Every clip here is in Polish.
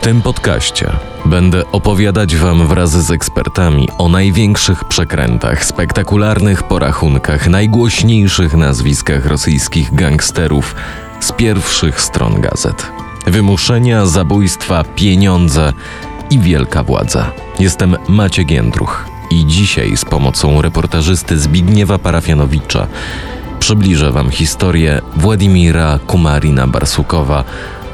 tym podcaście będę opowiadać Wam wraz z ekspertami o największych przekrętach, spektakularnych porachunkach, najgłośniejszych nazwiskach rosyjskich gangsterów z pierwszych stron gazet. Wymuszenia, zabójstwa, pieniądze i wielka władza. Jestem Maciek Jędruch i dzisiaj z pomocą reportażysty Zbigniewa Parafianowicza przybliżę Wam historię Władimira Kumarina Barsukowa,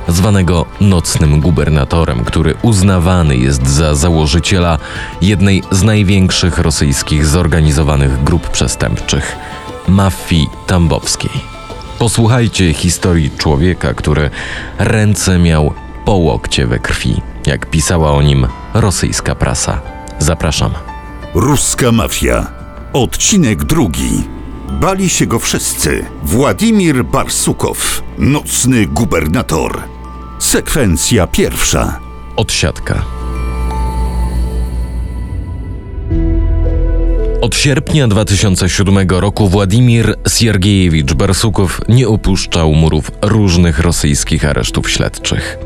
zwanego nocnym gubernatorem, który uznawany jest za założyciela jednej z największych rosyjskich zorganizowanych grup przestępczych mafii tambowskiej. Posłuchajcie historii człowieka, który ręce miał po łokcie we krwi, jak pisała o nim rosyjska prasa. Zapraszam. Ruska mafia. Odcinek drugi. Bali się go wszyscy. Władimir Barsukow, nocny gubernator. Sekwencja pierwsza. Odsiadka. Od sierpnia 2007 roku Władimir Siergiejewicz Barsukow nie opuszczał murów różnych rosyjskich aresztów śledczych.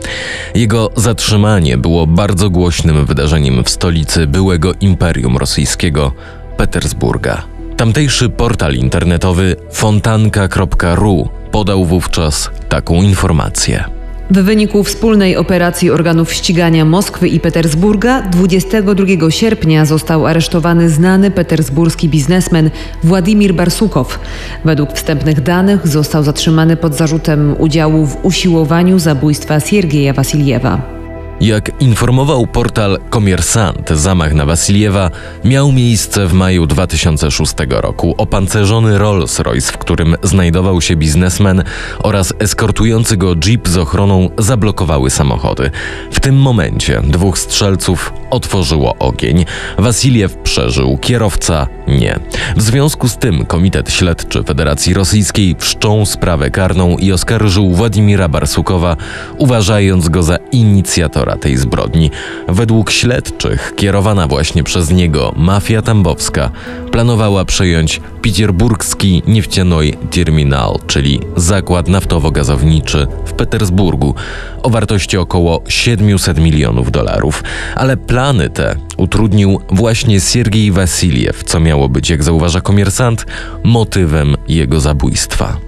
Jego zatrzymanie było bardzo głośnym wydarzeniem w stolicy byłego Imperium Rosyjskiego Petersburga. Tamtejszy portal internetowy fontanka.ru podał wówczas taką informację. W wyniku wspólnej operacji organów ścigania Moskwy i Petersburga 22 sierpnia został aresztowany znany petersburski biznesmen Władimir Barsukow. Według wstępnych danych został zatrzymany pod zarzutem udziału w usiłowaniu zabójstwa Siergieja Wasiliewa. Jak informował portal Komersant, zamach na Wasiliewa miał miejsce w maju 2006 roku. Opancerzony Rolls-Royce, w którym znajdował się biznesmen oraz eskortujący go jeep z ochroną zablokowały samochody. W tym momencie dwóch strzelców otworzyło ogień. Wasiliew przeżył, kierowca nie. W związku z tym Komitet Śledczy Federacji Rosyjskiej wszczął sprawę karną i oskarżył Władimira Barsukowa, uważając go za inicjatora tej zbrodni. Według śledczych, kierowana właśnie przez niego mafia tambowska planowała przejąć Pitierburgski Niefcienoj Terminal, czyli zakład naftowo-gazowniczy w Petersburgu o wartości około 700 milionów dolarów. Ale plany te utrudnił właśnie Siergiej Wasiliew, co miało być, jak zauważa komersant, motywem jego zabójstwa.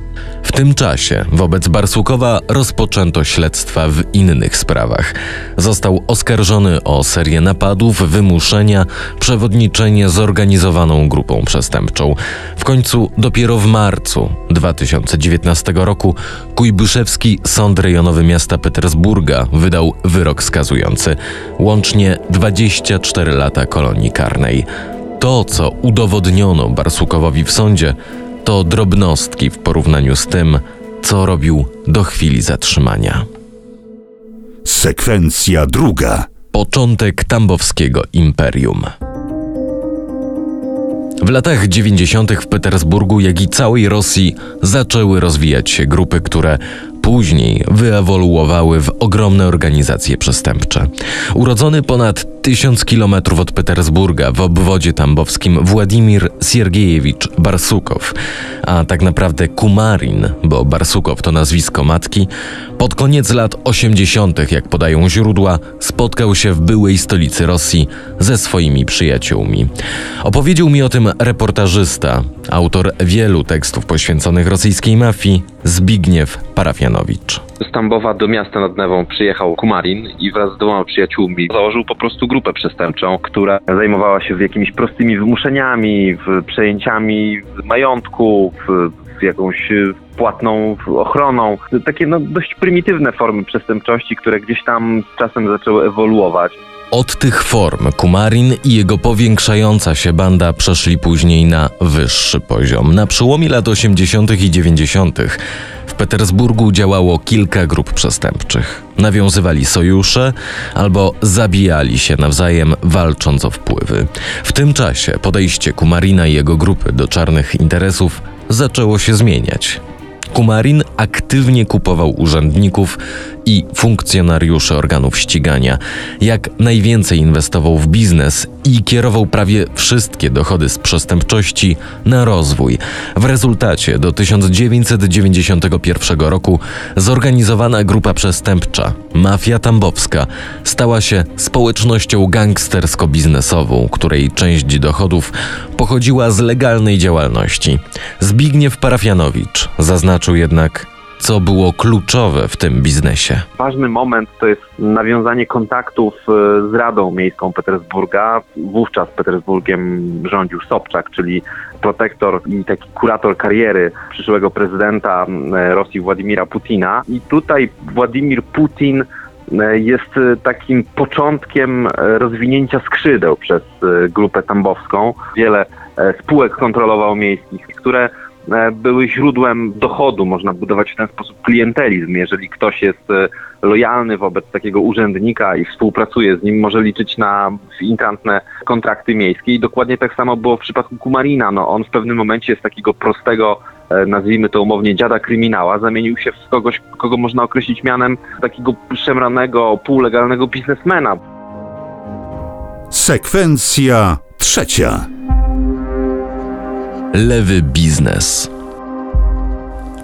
W tym czasie wobec Barsukowa rozpoczęto śledztwa w innych sprawach. Został oskarżony o serię napadów, wymuszenia, przewodniczenie zorganizowaną grupą przestępczą. W końcu dopiero w marcu 2019 roku Kujbyszewski Sąd Rejonowy Miasta Petersburga wydał wyrok skazujący łącznie 24 lata kolonii karnej. To, co udowodniono Barsukowowi w sądzie, to drobnostki w porównaniu z tym, co robił do chwili zatrzymania. Sekwencja druga. Początek tambowskiego imperium. W latach 90. w Petersburgu, jak i całej Rosji, zaczęły rozwijać się grupy, które później wyewoluowały w ogromne organizacje przestępcze. Urodzony ponad tysiąc kilometrów od Petersburga w obwodzie tambowskim Władimir Siergiejewicz Barsukow, a tak naprawdę Kumarin, bo Barsukow to nazwisko matki, pod koniec lat 80., jak podają źródła, spotkał się w byłej stolicy Rosji ze swoimi przyjaciółmi. Opowiedział mi o tym reportażysta, autor wielu tekstów poświęconych rosyjskiej mafii, Zbigniew Parafianowicz. Z Tambowa do miasta nad Newą przyjechał Kumarin i wraz z dwoma przyjaciółmi założył po prostu grupę przestępczą, która zajmowała się jakimiś prostymi wymuszeniami, przejęciami majątku, w jakąś płatną ochroną. Takie no, dość prymitywne formy przestępczości, które gdzieś tam z czasem zaczęły ewoluować. Od tych form Kumarin i jego powiększająca się banda przeszli później na wyższy poziom. Na przełomie lat 80. i 90. Petersburgu działało kilka grup przestępczych. Nawiązywali sojusze albo zabijali się nawzajem, walcząc o wpływy. W tym czasie podejście Kumarina i jego grupy do czarnych interesów zaczęło się zmieniać. Kumarin aktywnie kupował urzędników i funkcjonariuszy organów ścigania. Jak najwięcej inwestował w biznes i kierował prawie wszystkie dochody z przestępczości na rozwój. W rezultacie do 1991 roku zorganizowana grupa przestępcza, mafia tambowska, stała się społecznością gangstersko-biznesową, której część dochodów pochodziła z legalnej działalności. Zbigniew Parafianowicz zaznaczył jednak, co było kluczowe w tym biznesie. Ważny moment to jest nawiązanie kontaktów e, z Radą Miejską Petersburga. Wówczas Petersburgiem rządził Sobczak, czyli protektor i taki kurator kariery przyszłego prezydenta e, Rosji Władimira Putina. I tutaj Władimir Putin e, jest takim początkiem rozwinięcia skrzydeł przez grupę tambowską. Wiele spółek kontrolował miejskich, które były źródłem dochodu. Można budować w ten sposób klientelizm. Jeżeli ktoś jest e, lojalny wobec takiego urzędnika i współpracuje z nim, może liczyć na instantne kontrakty miejskie. I dokładnie tak samo było w przypadku Kumarina. No, on w pewnym momencie z takiego prostego, e, nazwijmy to umownie, dziada kryminała, zamienił się w kogoś, kogo można określić mianem takiego szemranego, półlegalnego biznesmena. Sekwencja trzecia. Lewy biznes.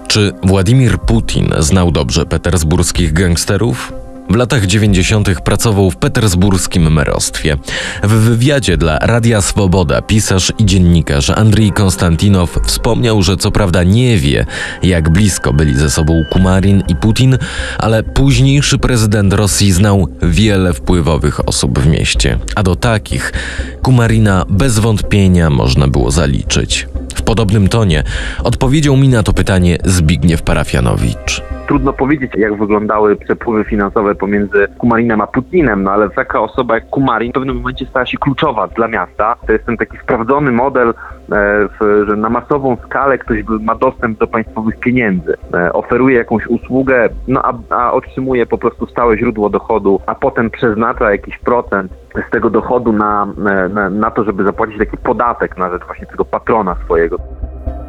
Czy Władimir Putin znał dobrze petersburskich gangsterów? W latach 90. pracował w petersburskim merostwie. W wywiadzie dla Radia Swoboda pisarz i dziennikarz Andrii Konstantinow wspomniał, że co prawda nie wie, jak blisko byli ze sobą Kumarin i Putin, ale późniejszy prezydent Rosji znał wiele wpływowych osób w mieście, a do takich Kumarina bez wątpienia można było zaliczyć. Podobnym tonie odpowiedział mi na to pytanie Zbigniew Parafianowicz. Trudno powiedzieć, jak wyglądały przepływy finansowe pomiędzy Kumarinem a Putinem, no ale taka osoba jak Kumarin w pewnym momencie stała się kluczowa dla miasta. To jest ten taki sprawdzony model, e, że na masową skalę ktoś ma dostęp do państwowych pieniędzy, e, oferuje jakąś usługę, no a, a otrzymuje po prostu stałe źródło dochodu, a potem przeznacza jakiś procent z tego dochodu na, na, na to, żeby zapłacić taki podatek na rzecz właśnie tego patrona swojego.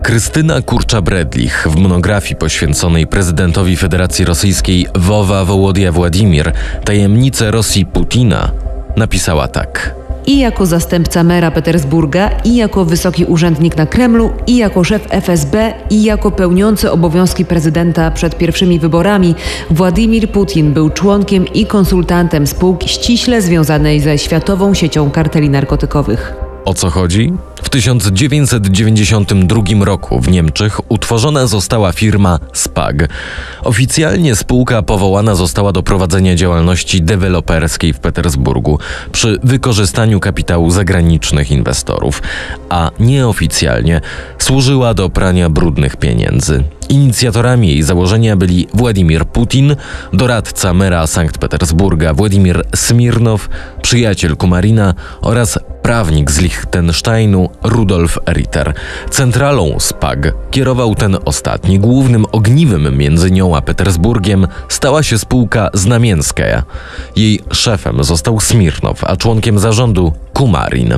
Krystyna Kurcza-Bredlich w monografii poświęconej prezydentowi Federacji Rosyjskiej Wowa Wołodia Władimir Tajemnice Rosji Putina napisała tak. I jako zastępca mera Petersburga, i jako wysoki urzędnik na Kremlu, i jako szef FSB, i jako pełniący obowiązki prezydenta przed pierwszymi wyborami, Władimir Putin był członkiem i konsultantem spółki ściśle związanej ze światową siecią karteli narkotykowych. O co chodzi? W 1992 roku w Niemczech utworzona została firma SPAG. Oficjalnie spółka powołana została do prowadzenia działalności deweloperskiej w Petersburgu przy wykorzystaniu kapitału zagranicznych inwestorów, a nieoficjalnie służyła do prania brudnych pieniędzy. Inicjatorami jej założenia byli Władimir Putin, doradca mera Sankt Petersburga Władimir Smirnow, przyjaciel Kumarina oraz prawnik z Liechtensteinu Rudolf Ritter. Centralą SPAG kierował ten ostatni. Głównym ogniwem między nią a Petersburgiem stała się spółka Znamienskaja. Jej szefem został Smirnow, a członkiem zarządu Kumarin.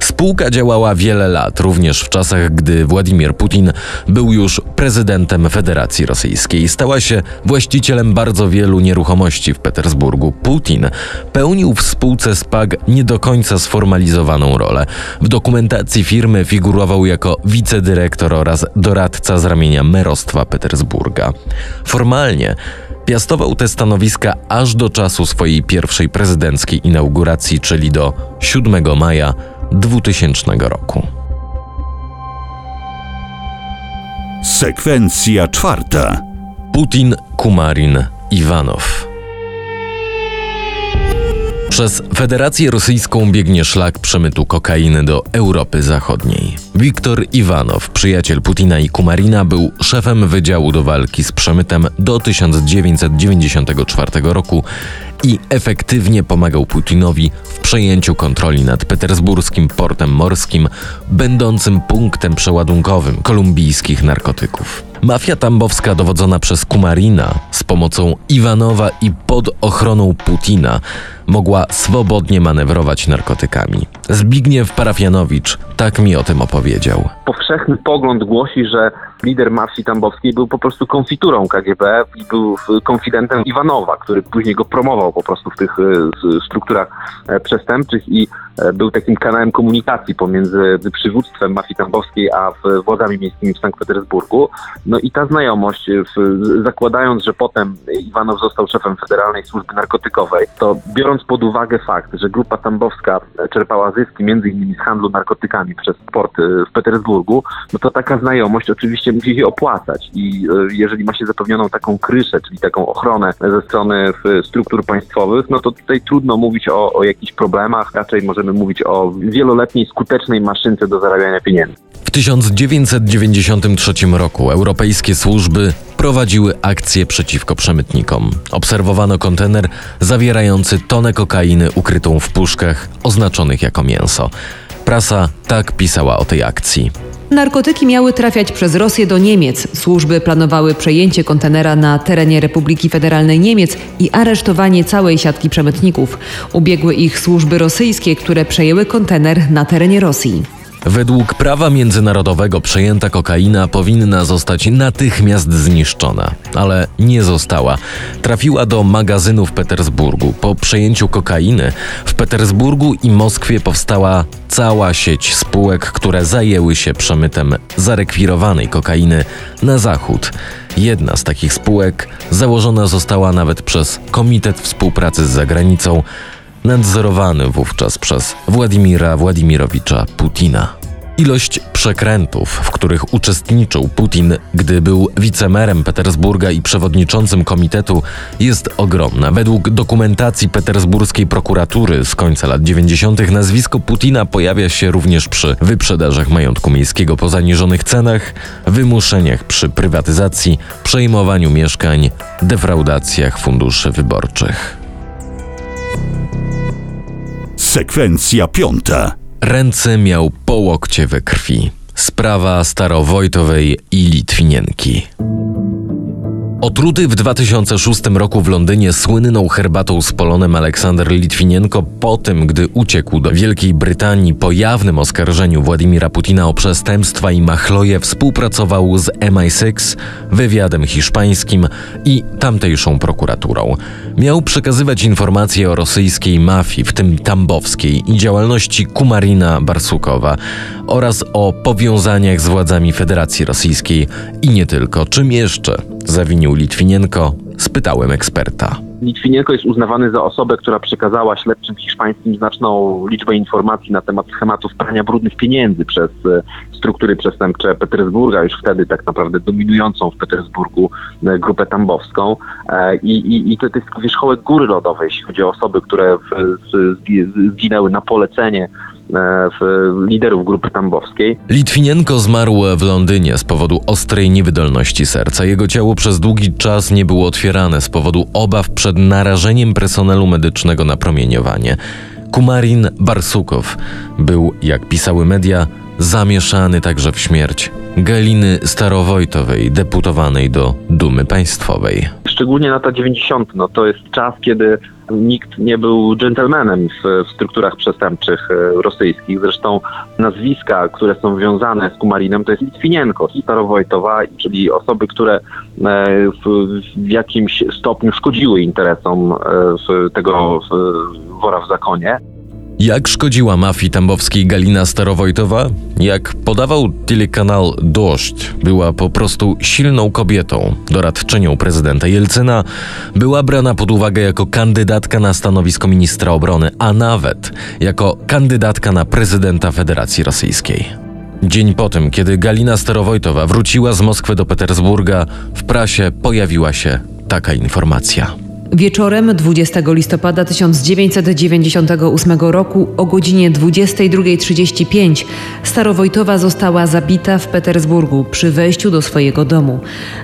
Spółka działała wiele lat, również w czasach, gdy Władimir Putin był już prezydentem Federacji Rosyjskiej. Stała się właścicielem bardzo wielu nieruchomości w Petersburgu. Putin pełnił w spółce SPAG nie do końca sformalizowaną rolę. W dokumentacji firmy figurował jako wicedyrektor oraz doradca z ramienia merostwa Petersburga. Formalnie Piastował te stanowiska aż do czasu swojej pierwszej prezydenckiej inauguracji, czyli do 7 maja 2000 roku. Sekwencja czwarta. Putin, Kumarin, Iwanow. Przez Federację Rosyjską biegnie szlak przemytu kokainy do Europy Zachodniej. Wiktor Iwanow, przyjaciel Putina i Kumarina, był szefem Wydziału do Walki z Przemytem do 1994 roku i efektywnie pomagał Putinowi w przejęciu kontroli nad petersburskim portem morskim, będącym punktem przeładunkowym kolumbijskich narkotyków. Mafia tambowska dowodzona przez Kumarina z pomocą Iwanowa i pod ochroną Putina mogła swobodnie manewrować narkotykami. Zbigniew Parafianowicz tak mi o tym opowiedział. Powszechny pogląd głosi, że lider mafii tambowskiej był po prostu konfiturą KGB i był konfidentem Iwanowa, który później go promował po prostu w tych e, strukturach e, przestępczych i e, był takim kanałem komunikacji pomiędzy przywództwem mafii tambowskiej a władzami miejskimi w Sankt Petersburgu. No i ta znajomość, zakładając, że potem Iwanow został szefem Federalnej Służby Narkotykowej, to biorąc pod uwagę fakt, że grupa tambowska czerpała zyski innymi z handlu narkotykami przez port e, w Petersburgu, no to taka znajomość oczywiście musi się opłacać i e, jeżeli ma się zapewnioną taką kryszę, czyli taką ochronę ze strony struktur państwowych, no to tutaj trudno mówić o, o jakichś problemach, raczej możemy mówić o wieloletniej skutecznej maszynce do zarabiania pieniędzy. W 1993 roku europejskie służby prowadziły akcje przeciwko przemytnikom. Obserwowano kontener zawierający tonę kokainy ukrytą w puszkach oznaczonych jako mięso. Prasa tak pisała o tej akcji. Narkotyki miały trafiać przez Rosję do Niemiec. Służby planowały przejęcie kontenera na terenie Republiki Federalnej Niemiec i aresztowanie całej siatki przemytników. Ubiegły ich służby rosyjskie, które przejęły kontener na terenie Rosji. Według prawa międzynarodowego przejęta kokaina powinna zostać natychmiast zniszczona, ale nie została. Trafiła do magazynu w Petersburgu. Po przejęciu kokainy w Petersburgu i Moskwie powstała cała sieć spółek, które zajęły się przemytem zarekwirowanej kokainy na zachód. Jedna z takich spółek założona została nawet przez Komitet Współpracy z Zagranicą, nadzorowany wówczas przez Władimira Władimirowicza Putina. Ilość przekrętów, w których uczestniczył Putin, gdy był wicemerem Petersburga i przewodniczącym komitetu, jest ogromna. Według dokumentacji petersburskiej prokuratury z końca lat 90. nazwisko Putina pojawia się również przy wyprzedażach majątku miejskiego po zaniżonych cenach, wymuszeniach przy prywatyzacji, przejmowaniu mieszkań, defraudacjach funduszy wyborczych. Sekwencja piąta. Ręce miał po łokcie we krwi. Sprawa Starowojtowej i Litwinienki. Otruty w 2006 roku w Londynie słynną herbatą z polonem Aleksander Litwinienko po tym, gdy uciekł do Wielkiej Brytanii po jawnym oskarżeniu Władimira Putina o przestępstwa i machloje współpracował z MI6, wywiadem hiszpańskim i tamtejszą prokuraturą. Miał przekazywać informacje o rosyjskiej mafii, w tym tambowskiej i działalności Kumarina Barsukowa oraz o powiązaniach z władzami Federacji Rosyjskiej i nie tylko. Czym jeszcze zawinił Litwinienko? Spytałem eksperta. Litwinienko jest uznawany za osobę, która przekazała śledczym hiszpańskim znaczną liczbę informacji na temat schematów prania brudnych pieniędzy przez e, struktury przestępcze Petersburga, już wtedy tak naprawdę dominującą w Petersburgu e, grupę tambowską. E, I, i, i to, jest wierzchołek góry lodowej, jeśli chodzi o osoby, które w, zgi- zginęły na polecenie w, liderów grupy tambowskiej. Litwinienko zmarł w Londynie z powodu ostrej niewydolności serca. Jego ciało przez długi czas nie było otwierane z powodu obaw przed narażeniem personelu medycznego na promieniowanie. Kumarin Barsukow był, jak pisały media, zamieszany także w śmierć Galiny Starowojtowej, deputowanej do Dumy Państwowej. szczególnie lata 90. No to jest czas, kiedy nikt nie był dżentelmenem w, w strukturach przestępczych e, rosyjskich. Zresztą nazwiska, które są wiązane z Kumarinem, to jest Litwinienko Starowojtowa, czyli osoby, które e, w, w jakimś stopniu szkodziły interesom e, tego wora w zakonie. Jak szkodziła mafii tambowskiej Galina Starowojtowa? Jak podawał telekanał Dość, była po prostu silną kobietą, doradczynią prezydenta Jelcyna, była brana pod uwagę jako kandydatka na stanowisko ministra obrony, a nawet jako kandydatka na prezydenta Federacji Rosyjskiej. Dzień po tym, kiedy Galina Starowojtowa wróciła z Moskwy do Petersburga, w prasie pojawiła się taka informacja. Wieczorem 20 listopada 1998 roku o godzinie 22.35 Starowojtowa została zabita w Petersburgu przy wejściu do swojego domu.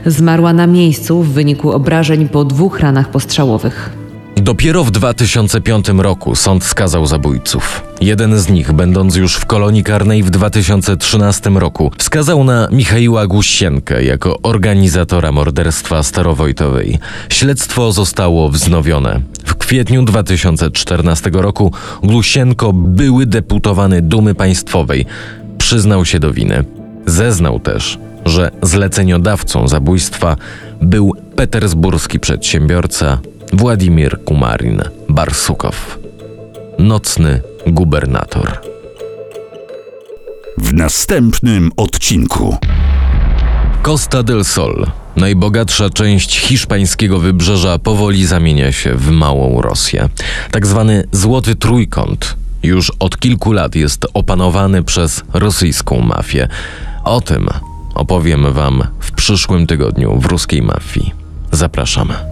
Zmarła na miejscu w wyniku obrażeń po dwóch ranach postrzałowych. Dopiero w 2005 roku sąd skazał zabójców. Jeden z nich, będąc już w kolonii karnej w 2013 roku, wskazał na Michaiła Gusienkę jako organizatora morderstwa Starowojtowej. Śledztwo zostało wznowione. W kwietniu 2014 roku Glusienko, były deputowany Dumy Państwowej, przyznał się do winy. Zeznał też, że zleceniodawcą zabójstwa był petersburski przedsiębiorca Władimir Kumarin Barsukow, nocny gubernator. W następnym odcinku. Costa del Sol, najbogatsza część hiszpańskiego wybrzeża, powoli zamienia się w małą Rosję. Tak zwany Złoty Trójkąt już od kilku lat jest opanowany przez rosyjską mafię. O tym opowiem Wam w przyszłym tygodniu w ruskiej mafii. Zapraszam.